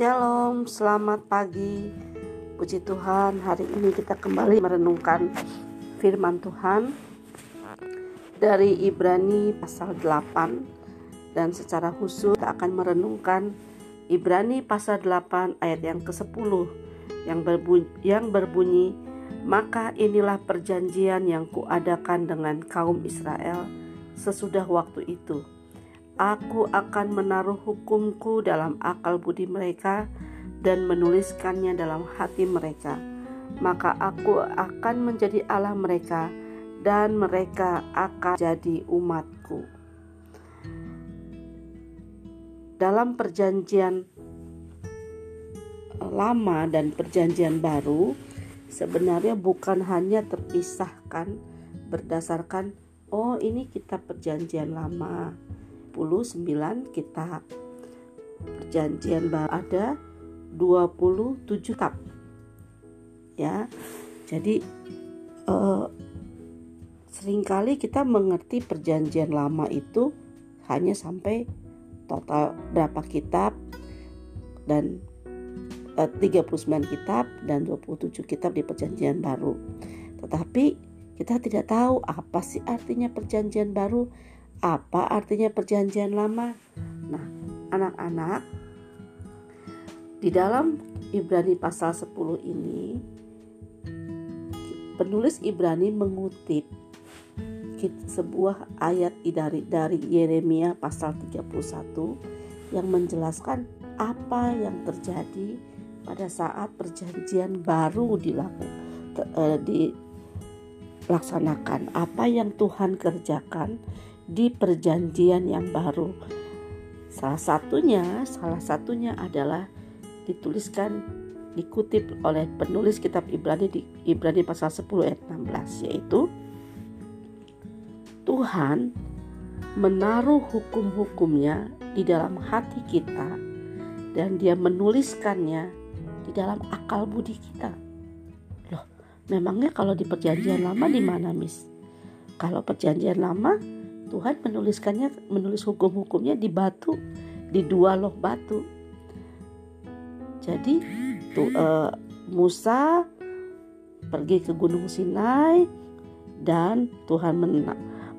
Shalom, selamat pagi. Puji Tuhan, hari ini kita kembali merenungkan firman Tuhan dari Ibrani pasal 8 dan secara khusus kita akan merenungkan Ibrani pasal 8 ayat yang ke-10 yang berbunyi, yang berbunyi maka inilah perjanjian yang kuadakan dengan kaum Israel sesudah waktu itu Aku akan menaruh hukumku dalam akal budi mereka dan menuliskannya dalam hati mereka. Maka aku akan menjadi Allah mereka dan mereka akan jadi umatku. Dalam perjanjian lama dan perjanjian baru sebenarnya bukan hanya terpisahkan berdasarkan oh ini kitab perjanjian lama 29 kitab. Perjanjian baru ada 27 kitab. Ya. Jadi eh, sering kali kita mengerti perjanjian lama itu hanya sampai total berapa kitab dan eh, 39 kitab dan 27 kitab di perjanjian baru. Tetapi kita tidak tahu apa sih artinya perjanjian baru apa artinya perjanjian lama? Nah, anak-anak, di dalam Ibrani pasal 10 ini, penulis Ibrani mengutip sebuah ayat dari, dari Yeremia pasal 31 yang menjelaskan apa yang terjadi pada saat perjanjian baru dilakukan eh, dilaksanakan apa yang Tuhan kerjakan di perjanjian yang baru. Salah satunya, salah satunya adalah dituliskan dikutip oleh penulis kitab Ibrani di Ibrani pasal 10 ayat 16 yaitu Tuhan menaruh hukum-hukumnya di dalam hati kita dan dia menuliskannya di dalam akal budi kita. Loh, memangnya kalau di perjanjian lama di mana, Miss? Kalau perjanjian lama Tuhan menuliskannya menulis hukum-hukumnya di batu di dua loh batu. Jadi tuh uh, Musa pergi ke Gunung Sinai dan Tuhan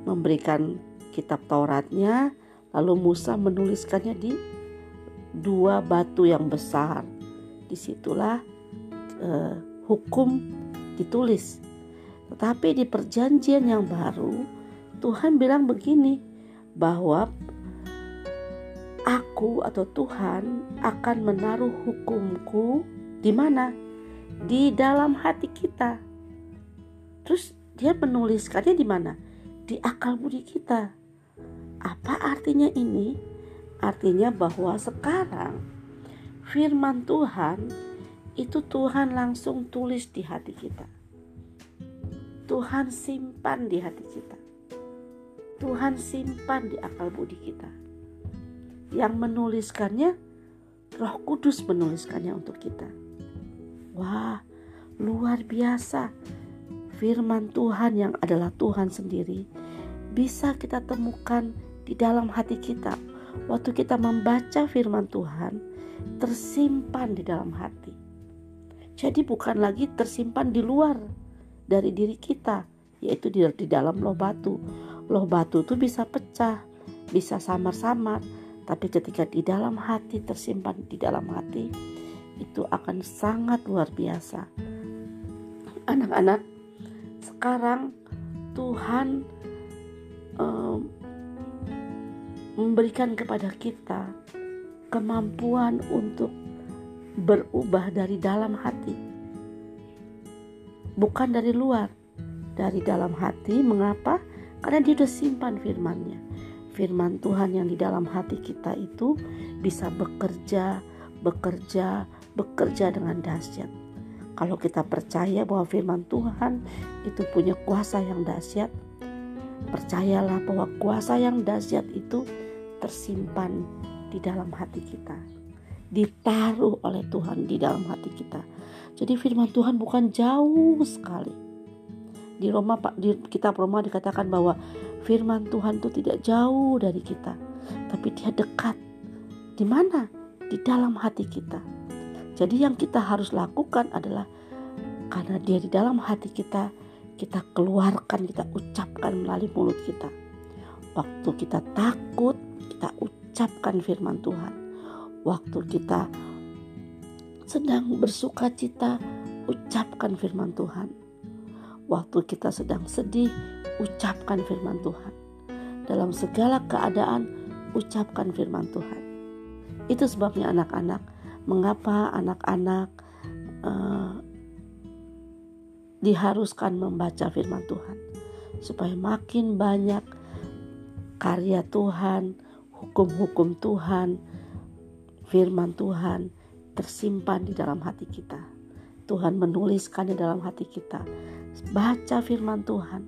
memberikan kitab Tauratnya. Lalu Musa menuliskannya di dua batu yang besar. Di situlah uh, hukum ditulis. Tetapi di perjanjian yang baru Tuhan bilang begini bahwa aku atau Tuhan akan menaruh hukumku di mana? Di dalam hati kita. Terus dia menuliskannya di mana? Di akal budi kita. Apa artinya ini? Artinya bahwa sekarang firman Tuhan itu Tuhan langsung tulis di hati kita. Tuhan simpan di hati kita. Tuhan simpan di akal budi kita. Yang menuliskannya, Roh Kudus menuliskannya untuk kita. Wah, luar biasa. Firman Tuhan yang adalah Tuhan sendiri bisa kita temukan di dalam hati kita. Waktu kita membaca firman Tuhan, tersimpan di dalam hati. Jadi bukan lagi tersimpan di luar dari diri kita, yaitu di, dalam loh batu loh batu itu bisa pecah, bisa samar-samar, tapi ketika di dalam hati tersimpan di dalam hati itu akan sangat luar biasa. Anak-anak, sekarang Tuhan um, memberikan kepada kita kemampuan untuk berubah dari dalam hati, bukan dari luar, dari dalam hati. Mengapa? Karena dia sudah simpan firmannya. Firman Tuhan yang di dalam hati kita itu bisa bekerja, bekerja, bekerja dengan dahsyat. Kalau kita percaya bahwa firman Tuhan itu punya kuasa yang dahsyat, percayalah bahwa kuasa yang dahsyat itu tersimpan di dalam hati kita. Ditaruh oleh Tuhan di dalam hati kita. Jadi firman Tuhan bukan jauh sekali di Roma di kitab Roma dikatakan bahwa firman Tuhan itu tidak jauh dari kita, tapi dia dekat. Di mana? di dalam hati kita. Jadi yang kita harus lakukan adalah karena dia di dalam hati kita, kita keluarkan, kita ucapkan melalui mulut kita. Waktu kita takut, kita ucapkan firman Tuhan. Waktu kita sedang bersuka cita, ucapkan firman Tuhan. Waktu kita sedang sedih, ucapkan firman Tuhan. Dalam segala keadaan, ucapkan firman Tuhan. Itu sebabnya anak-anak, mengapa anak-anak uh, diharuskan membaca firman Tuhan. Supaya makin banyak karya Tuhan, hukum-hukum Tuhan, firman Tuhan tersimpan di dalam hati kita. Tuhan menuliskannya dalam hati kita. Baca firman Tuhan.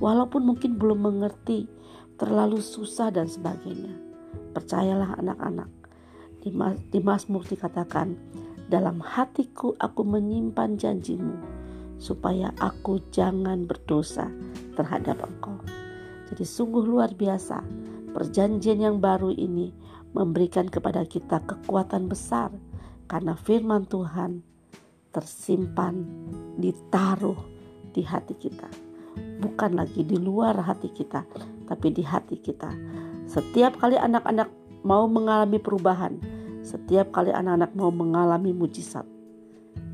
Walaupun mungkin belum mengerti, terlalu susah dan sebagainya. Percayalah anak-anak. Di, di Mazmur dikatakan, dalam hatiku aku menyimpan janjimu, supaya aku jangan berdosa terhadap engkau. Jadi sungguh luar biasa, perjanjian yang baru ini memberikan kepada kita kekuatan besar karena firman Tuhan tersimpan, ditaruh di hati kita. Bukan lagi di luar hati kita, tapi di hati kita. Setiap kali anak-anak mau mengalami perubahan, setiap kali anak-anak mau mengalami mujizat,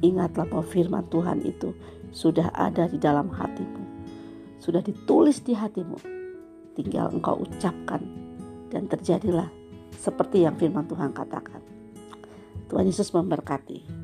ingatlah bahwa firman Tuhan itu sudah ada di dalam hatimu. Sudah ditulis di hatimu. Tinggal engkau ucapkan dan terjadilah seperti yang firman Tuhan katakan. Tuhan Yesus memberkati.